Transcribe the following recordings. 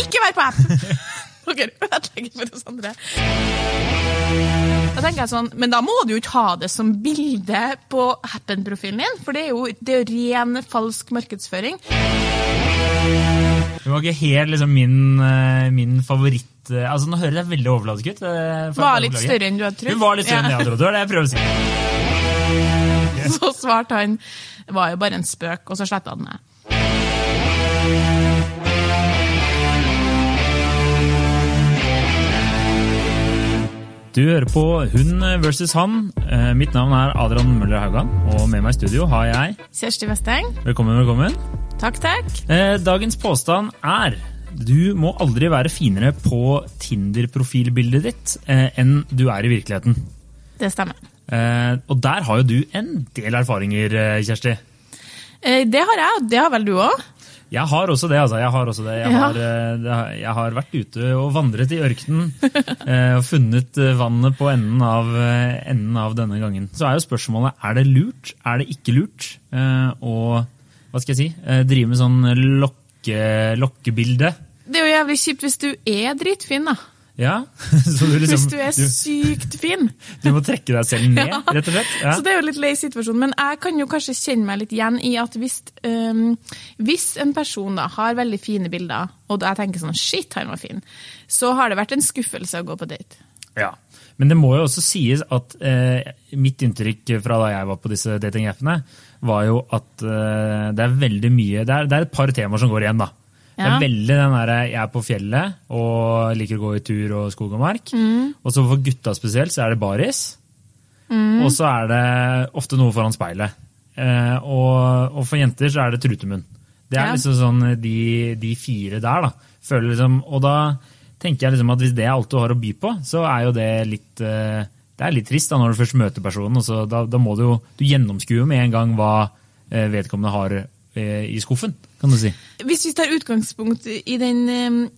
Ikke vær på app! Dere ødelegger for oss andre. Da tenker jeg sånn, Men da må du jo ikke ha det som bilde på Happen-profilen din, for det er jo, det er ren falsk markedsføring. Det var ikke helt liksom, min, eh, min favoritt eh, Altså Nå hører jeg veldig overfladisk ut. eh, Var litt større enn du hadde trodd. Hun var litt større enn jeg hadde trodd. Det var det jeg prøver å si. Så svarte han det var jo bare en spøk, og så sletta han det. Du hører på Hun versus han. Eh, Mitt navn er Adrian Møller Haugan, og med meg i studio har jeg Kjersti Westeng, Velkommen, velkommen. takk, takk. Eh, Dagens påstand er du må aldri være finere på Tinder-profilbildet ditt eh, enn du er i virkeligheten. Det stemmer. Og der har jo du en del erfaringer, Kjersti. Det har jeg, og det har vel du òg? Jeg har også det. altså. Jeg har, også det. Jeg, har, eh, har- jeg har vært ute og vandret i ørkenen eh, og funnet eh, vannet på enden av, enden av denne gangen. Så er jo spørsmålet er det lurt, er det ikke lurt å hva skal jeg si, drive med sånn lokke, lokkebilde. Det er jo jævlig kjipt hvis du er dritfin, da. Ja, så du liksom Hvis du er du, sykt fin. du må trekke deg selv ned, Ja. rett og slett. Ja. Så det er jo litt lei situasjon, men jeg kan jo kanskje kjenne meg litt igjen i at hvis, um, hvis en person da har veldig fine bilder, og jeg tenker sånn shit, han var fin, så har det vært en skuffelse å gå på date. Ja, men det må jo også sies at eh, mitt inntrykk fra da jeg var på disse datingappene, var jo at eh, det er veldig mye det er, det er et par temaer som går igjen, da. Det er veldig den derre jeg er på fjellet og liker å gå i tur og skog og mark. Og så for gutta spesielt så er det baris. Og så er det ofte noe foran speilet. Eh, og, og for jenter så er det trutemunn. Det er Ja. liksom sånn de, de fire der, da. Føler liksom, og da tenker jeg liksom at hvis det er alt du har å by på, så er jo det litt eh, Det er litt trist da når du først møter personen. Da, da må du jo Du gjennomskuer med en gang hva eh, vedkommende har eh, i skuffen, kan du si. Hvis vi tar utgangspunkt i den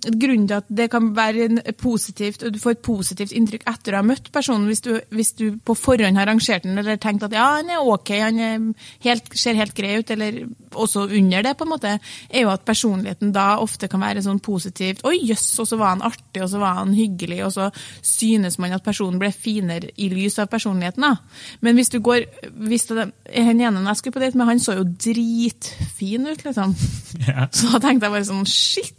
grunnen til at det kan være positivt, og du får et positivt inntrykk etter å ha møtt personen, hvis du, hvis du på forhånd har rangert den eller tenkt at ja, han er ok, han er helt, ser helt grei ut, eller også under det, på en måte, er jo at personligheten da ofte kan være sånn positivt. Oi, jøss, og så var han artig, og så var han hyggelig, og så synes man at personen ble finere i lys av personligheten. da. Men hvis du går hvis det, Han ene jeg skulle på date med, han så jo dritfin ut, liksom. Så da tenkte jeg bare sånn, shit!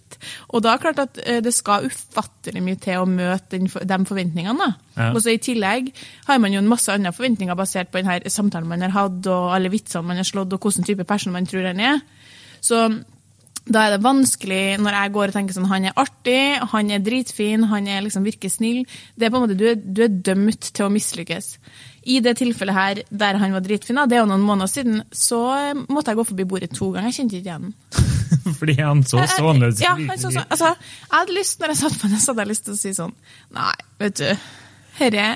Og da er det klart at eh, det skal ufattelig mye til å møte den, de forventningene. Ja. Og så I tillegg har man jo en masse andre forventninger basert på denne samtalen man har hatt, og alle vitsene man har slått, og hvilken type person man tror han er. Så da er det vanskelig når jeg går og tenker sånn, han er artig, han er dritfin, han er liksom virker snill. Det er på en måte, du er, du er dømt til å mislykkes. I det tilfellet her der han var dritfin, det er jo noen måneder siden, så eh, måtte jeg gå forbi bordet to ganger. Jeg kjente ikke igjen. Fordi han så sånn ut? Ja, han så, sånn. altså, jeg hadde lyst, når jeg satt på den, så hadde jeg lyst til å si sånn Nei, vet du, herre,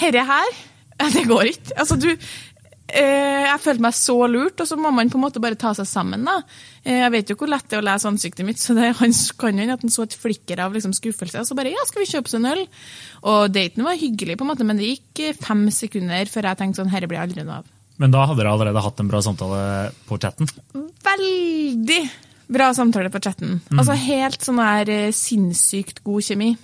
herre her, det går ikke. Altså, du Jeg følte meg så lurt, og så må man på en måte bare ta seg sammen. da. Eh, jeg vet jo hvor lett det er å lese ansiktet mitt, så det, han kan jo at han så et flikker av liksom, skuffelse. Og så bare ja, skal vi kjøpe oss en øl? Og daten var hyggelig, på en måte, men det gikk eh, fem sekunder før jeg tenkte sånn herre blir aldri noe av. Men da hadde dere allerede hatt en bra samtale på chatten? veldig bra samtale på chatten. Altså helt sånn der eh, sinnssykt god kjemi.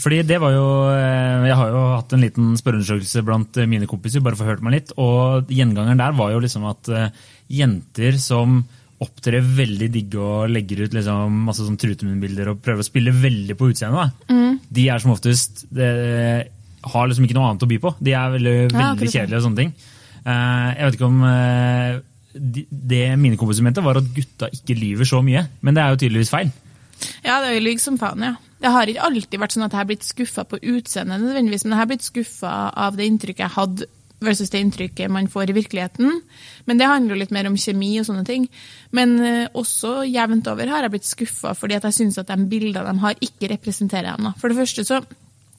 Fordi det var jo, eh, Jeg har jo hatt en liten spørreundersøkelse blant eh, mine kompiser, bare for å høre meg litt, og gjengangeren der var jo liksom at eh, jenter som opptrer veldig digge og legger ut liksom masse sånn trutemunnbilder og prøver å spille veldig på utseendet, mm. de er som oftest de, har liksom ikke noe annet å by på. De er veldig, veldig ja, kjedelige og sånne ting. Jeg vet ikke om det mine kompiser mente, var at gutta ikke lyver så mye. Men det er jo tydeligvis feil. Ja, det er lyg som faen, ja. Det har ikke alltid vært sånn at jeg har blitt skuffa på utseendet, nødvendigvis, men jeg har blitt skuffa av det inntrykket jeg hadde versus det inntrykket man får i virkeligheten. Men det handler jo litt mer om kjemi og sånne ting. Men eh, også jevnt over har jeg blitt skuffa fordi at jeg syns at de bildene de har, ikke representerer dem. For det første så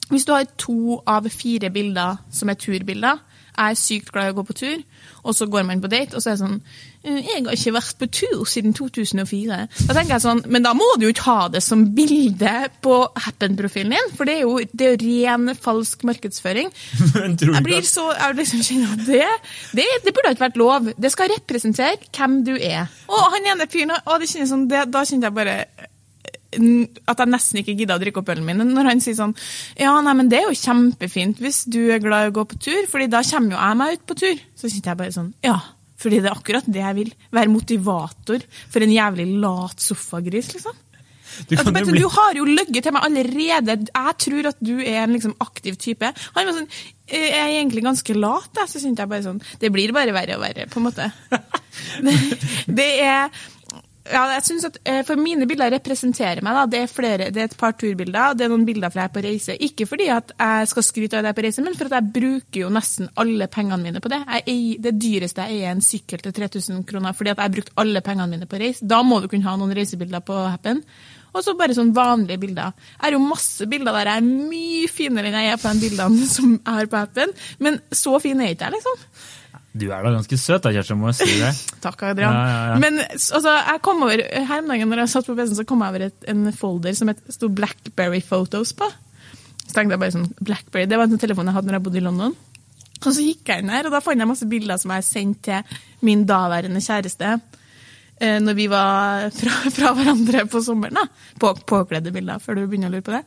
Hvis du har to av fire bilder som er turbilder, Jeg er sykt glad i å gå på tur, og så går man på date, og så er det sånn «Eh, Jeg har ikke vært på tur siden 2004. Da tenker jeg sånn, Men da må du jo ikke ha det som bilde på Happen-profilen din, for det er jo, det er jo ren falsk markedsføring. Jeg blir så, jeg liksom kjenner at det, det, det burde ikke vært lov. Det skal representere hvem du er. Og han ene fyren, og det kjennes sånn, det, da kjente jeg bare at jeg nesten ikke gidda å drikke opp ølen min. Når han sier sånn Ja, nei, men det er jo kjempefint hvis du er glad i å gå på tur, fordi da kommer jo jeg meg ut på tur. Så kjente jeg bare sånn Ja, fordi det er akkurat det jeg vil. Være motivator for en jævlig lat sofagris, liksom. du Altså, jo bli Du har jo løyet til meg allerede. Jeg tror at du er en liksom aktiv type. Han var sånn «Eh, Jeg er egentlig ganske lat, jeg. Så syntes jeg bare sånn Det blir bare verre og verre, på en måte. Det, det er ja, jeg synes at eh, For mine bilder representerer meg. da, Det er flere, det er et par turbilder, det er noen bilder fra jeg er på reise. Ikke fordi at jeg skal skryte av at jeg er på reise, men for at jeg bruker jo nesten alle pengene mine på det. Eier, det dyreste jeg eier, er en sykkel til 3000 kroner fordi at jeg har brukt alle pengene mine på reise. Da må du kunne ha noen reisebilder på Happen. Og så bare sånn vanlige bilder. Jeg har jo masse bilder der jeg er mye finere enn jeg er på de bildene som jeg har på Happen, men så fin er jeg ikke liksom. Du er da ganske søt da, Kjersti, må jeg si det. Takk, Adrian. Ja, ja, ja. Men altså, jeg kom over, her om dagen når jeg satt på PC-en, så kom jeg over et, en folder som het, sto Blackberry Photos på. Så tenkte jeg bare sånn, Blackberry, Det var en telefon jeg hadde når jeg bodde i London. Og så gikk jeg inn her, og da fant jeg masse bilder som jeg sendte til min daværende kjæreste når vi var fra, fra hverandre på sommeren. da. På, påkledde bilder, før du begynner å lure på det.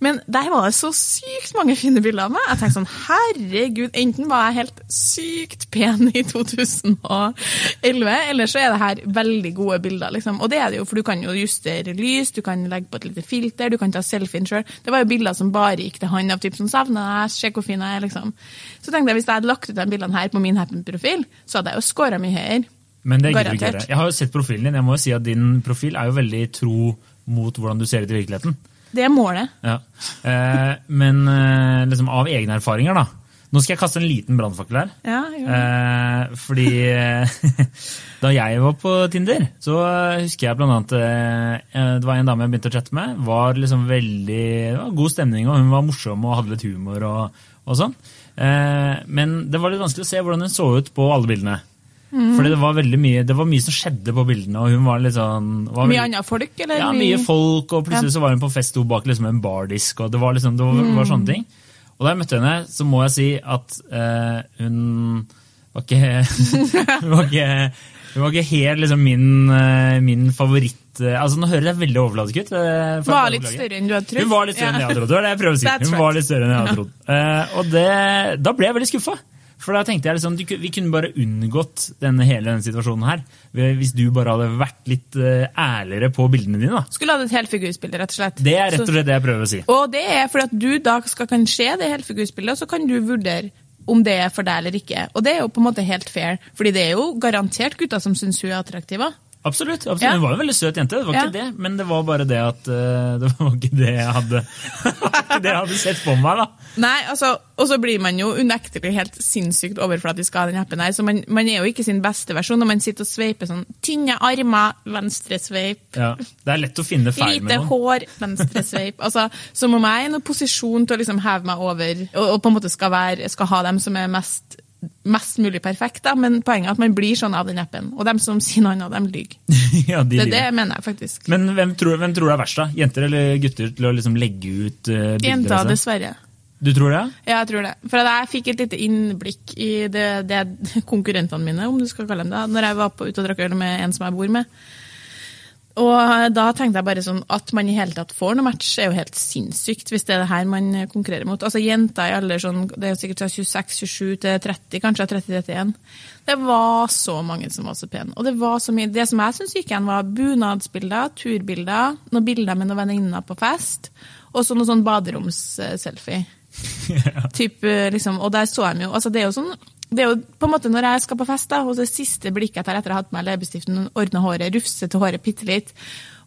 Men der var det så sykt mange fine bilder av meg. Jeg tenkte sånn, herregud, enten var jeg helt sykt pen i 2011, eller så er det her veldig gode bilder. liksom. Og det er det jo, for du kan jo justere lys, du kan legge på et lite filter, du kan ta selfien sjøl. Det var jo bilder som bare gikk til han av typ som savna deg, se hvor fin jeg er, liksom. Så tenkte jeg hvis jeg hadde lagt ut de bildene her på min Happen-profil, så hadde jeg jo scora mye høyere. Men det gidder du ikke gjøre. Jeg har jo sett profilen din. Jeg må jo si at din profil er jo veldig tro mot hvordan du ser ut i virkeligheten. Det er målet. Ja. Eh, men eh, liksom av egne erfaringer, da. Nå skal jeg kaste en liten brannfakkel her. Ja. Eh, fordi eh, da jeg var på Tinder, så husker jeg blant annet eh, Det var en dame jeg begynte å chatte med. Var liksom veldig, det var god stemning, og hun var morsom og hadde litt humor. og, og sånn. Eh, men det var litt vanskelig å se hvordan hun så ut på alle bildene. Mhm. Fordi det var veldig mye det var mye som skjedde på bildene. og hun var litt sånn... Var Mye andre folk, eller? ja, mye folk, og plutselig Ja. så var hun på fest bak liksom en bardisk, og det var, liksom, det var, var sånne ting. Og da jeg møtte henne, så må jeg si at eh, hun var ikke Hun var ikke, hun var ikke helt liksom min, eh, min favoritt eh, Altså, Nå høres jeg veldig overfladisk ut. Hun Var litt større enn du hadde trodd. Hun var litt større enn jeg hadde trodd. Det var det jeg prøver å si. Hun var litt større enn jeg hadde trodd. Eh, og det, da ble jeg veldig skuffa. For da tenkte jeg liksom, du Vi kunne bare unngått denne, hele denne situasjonen her hvis du bare hadde vært litt eh, ærligere på bildene dine. da. Skulle hatt et helfigursbilde, rett og slett. Det er rett og slett det jeg prøver å si. Og det er fordi at du da skal kan se det helfigursbildet, og så kan du vurdere om det er for deg eller ikke. Og det er jo på en måte helt fair, fordi det er jo garantert gutter som syns hun er attraktiv. Absolutt. absolutt. Ja. Hun var jo en veldig søt jente, det var Ja. ikke det, men det var bare det at eh, det var ikke det jeg hadde, det jeg hadde sett på meg. da. Nei, altså, Og så blir man jo unektelig helt sinnssykt overflatisk av den appen her, så man, man er jo ikke sin beste versjon når man sitter og sveiper sånn tynne armer, venstre sveip. Ja. Det er lett å finne feil med noen. Lite hår, venstre sveip. Altså, som om jeg er i noen posisjon til å liksom heve meg over og, og på en måte skal, være, skal ha dem som er mest, mest mulig perfekt. Da. Men poenget er at man blir sånn av den appen. Og dem som sier noe annet, de lyver. ja, de Det, er det mener jeg faktisk. Men hvem tror, hvem tror det er verst, da? Jenter eller gutter til å liksom legge ut uh, bilder? Jenter, dessverre. Du tror det? Ja, jeg tror det. For jeg fikk et lite innblikk i det, det konkurrentene mine, om du skal kalle dem det, når jeg var på ute og drakk øl med en som jeg bor med. Og da tenkte jeg bare sånn at man i hele tatt får noe match, er jo helt sinnssykt, hvis det er det her man konkurrerer mot. Altså Jenter i alder sånn, det er jo sikkert fra 26-27 til 30, kanskje 30-31. Det var så mange som var så pene. Og det var så mye Det som jeg syns gikk igjen, var bunadsbilder, turbilder, noen bilder med noen venninner på fest, og så noe sånn baderomsselfie. Typ, eh, liksom, og der så jeg jo altså Det er jo sånn det er jo på en måte Når jeg skal på fest, da, og det siste blikket jeg tar etter å ha hatt på meg leppestiften, ordna håret, rufse til håret bitte litt,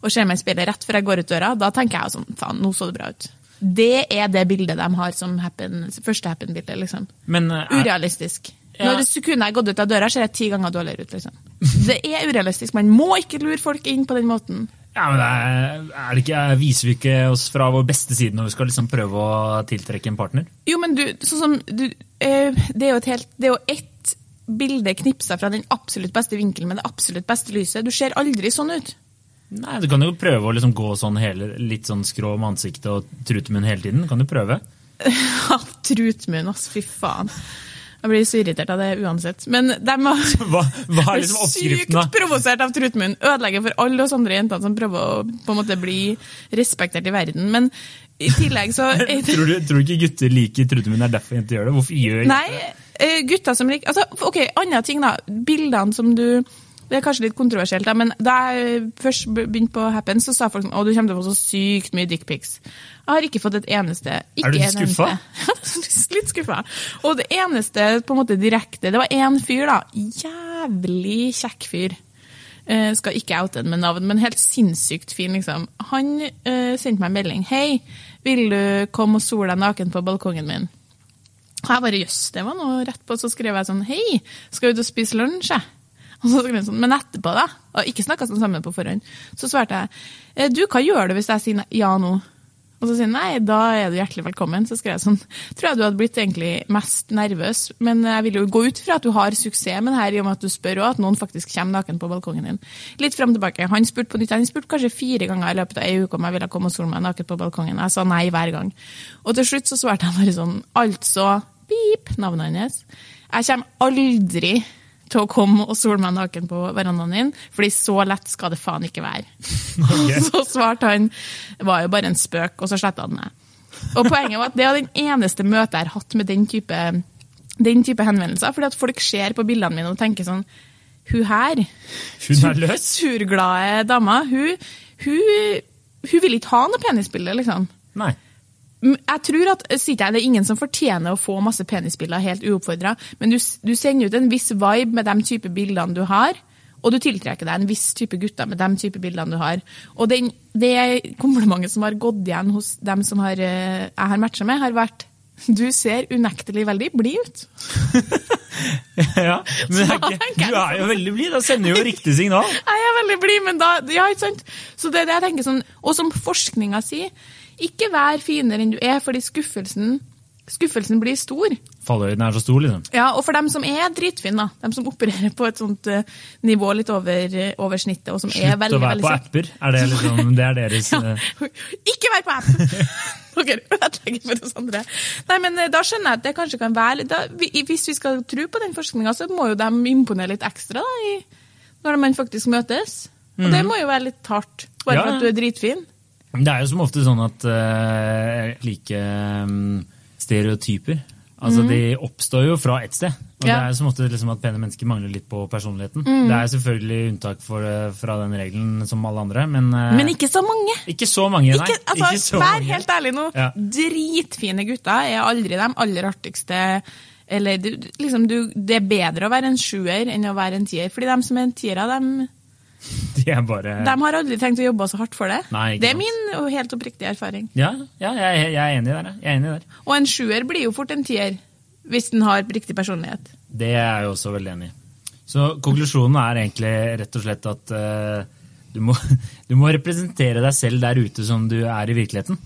og ser meg i speilet rett før jeg går ut døra, da tenker jeg sånn Faen, nå så det bra ut. Det er det bildet de har som happen, første happen-bilde. liksom. Men er, Urealistisk. Ja. Når det sekundet jeg har gått ut av døra, ser jeg ti ganger dårligere ut. liksom. Det er urealistisk. Man må ikke lure folk inn på den måten. Ja, men er, er det ikke, Viser vi ikke oss fra vår beste side når vi skal liksom prøve å tiltrekke en partner? Jo, men du, sånn som du, eh, Det er jo et helt, det er jo ett bilde knipsa fra den absolutt beste vinkelen med det absolutt beste lyset. Du ser aldri sånn ut. Nei, Du kan jo prøve å liksom gå sånn hele, litt sånn skrå med ansiktet og trutmunn hele tiden. Kan du prøve? Ja, Trutmunn, altså. Fy faen. Jeg blir så irritert av det uansett. Men de har Hva, hva er liksom oppskriften, da? Sykt provosert av Trutmunn. Ødelegger for alle oss andre jentene som prøver å på en måte bli respektert i verden. Men i tillegg så Tror du, tror du ikke gutter liker trutemunn? Er derfor jenter gjør det? Hvorfor gjør Nei, eh, gutter som liker altså, Ok, andre ting, da. Bildene som du det er kanskje litt kontroversielt, da, men da jeg først begynte på Happen, så sa folk sånn, å, du kommer til å få så sykt mye dickpics. Jeg har ikke fått et eneste. Ikke Er du litt skuffa? litt skuffa. Og det eneste på en måte direkte, det var én fyr, da. Jævlig kjekk fyr. Eh, skal ikke oute den med navn, men helt sinnssykt fin, liksom. Han eh, sendte meg en melding. 'Hei, vil du komme og sole deg naken på balkongen min?' Og jeg bare jøss, det var noe rett på. Så skrev jeg sånn 'Hei, skal ut og spise lunsj?' jeg?» Og så skrev han sånn, Men etterpå, da? Og ikke snakka sånn sammen på forhånd. Så svarte jeg «Eh, 'Du, hva gjør du hvis jeg sier ja nå?' Og så sier han nei, da er du hjertelig velkommen. Så skrev jeg sånn Tror jeg du hadde blitt egentlig mest nervøs, men jeg vil jo gå ut fra at du har suksess med det her, i og med at du spør òg, at noen faktisk kommer naken på balkongen din. Litt fram og tilbake. Han spurte på nytt, han spurte kanskje fire ganger i løpet av ei uke om jeg ville komme og sole meg naken på balkongen. Jeg sa nei hver gang. Og til slutt så svarte jeg bare sånn Altså, pip, navnet hans. Jeg kommer aldri til å komme og sole meg naken på verandaen din, fordi så lett skal det faen ikke være. Ok. Så svarte han det var jo bare en spøk, og så sletta han meg. Og poenget var at det var den eneste møtet jeg har hatt med den type, den type henvendelser. fordi at folk ser på bildene mine og tenker sånn Hun her, Hun er løs? surglade dama, hun, hun, hun vil ikke ha noe penisbilde, liksom. Nei. Jeg tror at, sitter jeg, Det er ingen som fortjener å få masse penisbilder helt uoppfordra, men du, du sender ut en viss vibe med de type bildene du har, og du tiltrekker deg en viss type gutter med de type bildene du har. Og den, det komplimentet som har gått igjen hos dem som har, eh, jeg har matcha med, har vært du ser unektelig veldig blid ut. Ja, men du er jo veldig blid. Da sender du jo riktig signal. Jeg er veldig blid, men da Ja, ikke sant? Så det er det jeg tenker sånn, Og som forskninga sier, ikke vær finere enn du er, fordi skuffelsen, skuffelsen blir stor. Fallhøyden er så stor, liksom. Ja, og for dem som er dritfine, da, dem som opererer på et sånt uh, nivå litt over, eh, over snittet, og som er veldig, veldig, å være på apper. Er det liksom, det er deres Ja. eh, Ikke vær på app! Dere ødelegger for oss andre. Nei, men Da skjønner jeg at det kanskje kan være da, Hvis vi skal tro på den forskninga, så må jo de imponere litt ekstra da, i, når man faktisk møtes. Og det må jo være litt hardt, bare Mhm. Ja, for at du er dritfin. Det er jo som ofte sånn at uh, like um, stereotyper Altså, De oppstår jo fra ett sted. Og. Ja. det er som ofte liksom at pene mennesker mangler litt på personligheten. Mm. Det er selvfølgelig unntak for, eh, fra den regelen som alle andre, men, eh, Men ikke så mange. ikke så mange, nei. Ikke, altså, Ikke så Vær mange. helt ærlig nå. Ja. Dritfine gutter er aldri de aller artigste. Eller du, liksom, du, det er bedre å være en sjuer enn å være en tier. Fordi de som er en tiere, de, De er bare de har aldri tenkt å jobbe så hardt for det. Nei, det er sant. min helt oppriktige erfaring. Ja, ja jeg, jeg er enig der. jeg. Jeg er enig der. Og en sjuer blir jo fort en tier hvis den har riktig personlighet. Det er jeg også veldig enig i. Så konklusjonen er egentlig rett og slett at uh, du, må, du må representere deg selv der ute som du er i virkeligheten.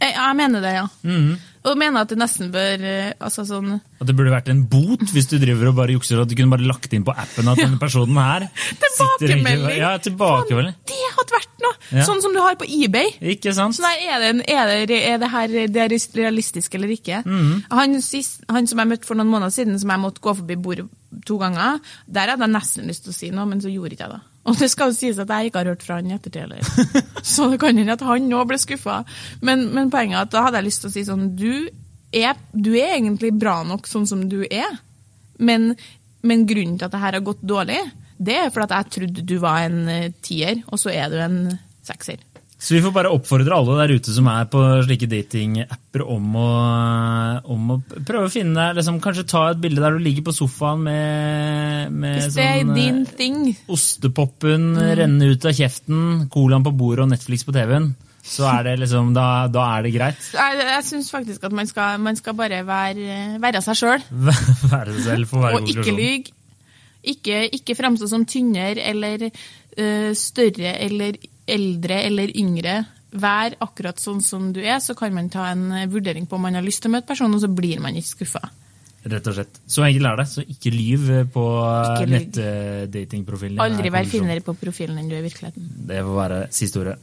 Jeg, jeg mener det, ja. Mhm. Og mener at det nesten bør eh, altså sånn, At det burde vært en bot hvis du driver og bare jukser, og du kunne bare lagt inn på appen at denne personen her Tilbakemelding! Ja, tilbakemelding. Det hadde vært noe! Ja. Sånn som du har på eBay. Ikke sant? Så der, er, det, en- er, det, er det her det er realistisk eller ikke? Mhm. han, sist, han som jeg møtte for noen måneder siden, som jeg måtte gå forbi bordet to ganger, der hadde jeg nesten lyst til å si noe, men så gjorde ikke jeg det. Og det skal jo sies at jeg ikke har hørt fra han i ettertid heller. Så det kan hende at han òg ble skuffa. Men, men poenget er at da hadde jeg lyst til å si sånn Du er, du er egentlig bra nok sånn som du er, men, men grunnen til at det her har gått dårlig, det er fordi jeg trodde du var en eh, tier, og så er du en sekser. Så vi får bare oppfordre alle der ute som er på slike datingapper om å, om å prøve å finne deg liksom, Kanskje ta et bilde der du ligger på sofaen med, med sånn, Ostepopen mm. renne ut av kjeften, colaen på bordet og Netflix på TV-en, så er det liksom Da, da er det greit. Jeg, jeg syns faktisk at man skal, man skal bare være, være seg sjøl, Være seg selv for å være og ikke lyge. Ikke, ikke framstå som tynnere eller uh, større eller eldre eller yngre, vær akkurat sånn som du er, så kan man ta en eh, vurdering på om man har lyst til å møte personen, og så blir man ikke skuffa. Rett og slett. Så enkelt er det. Så ikke lyv på Ikke lyv. nettdatingprofilen. Aldri vær finere på profilen enn du er i virkeligheten. Det får være siste ordet.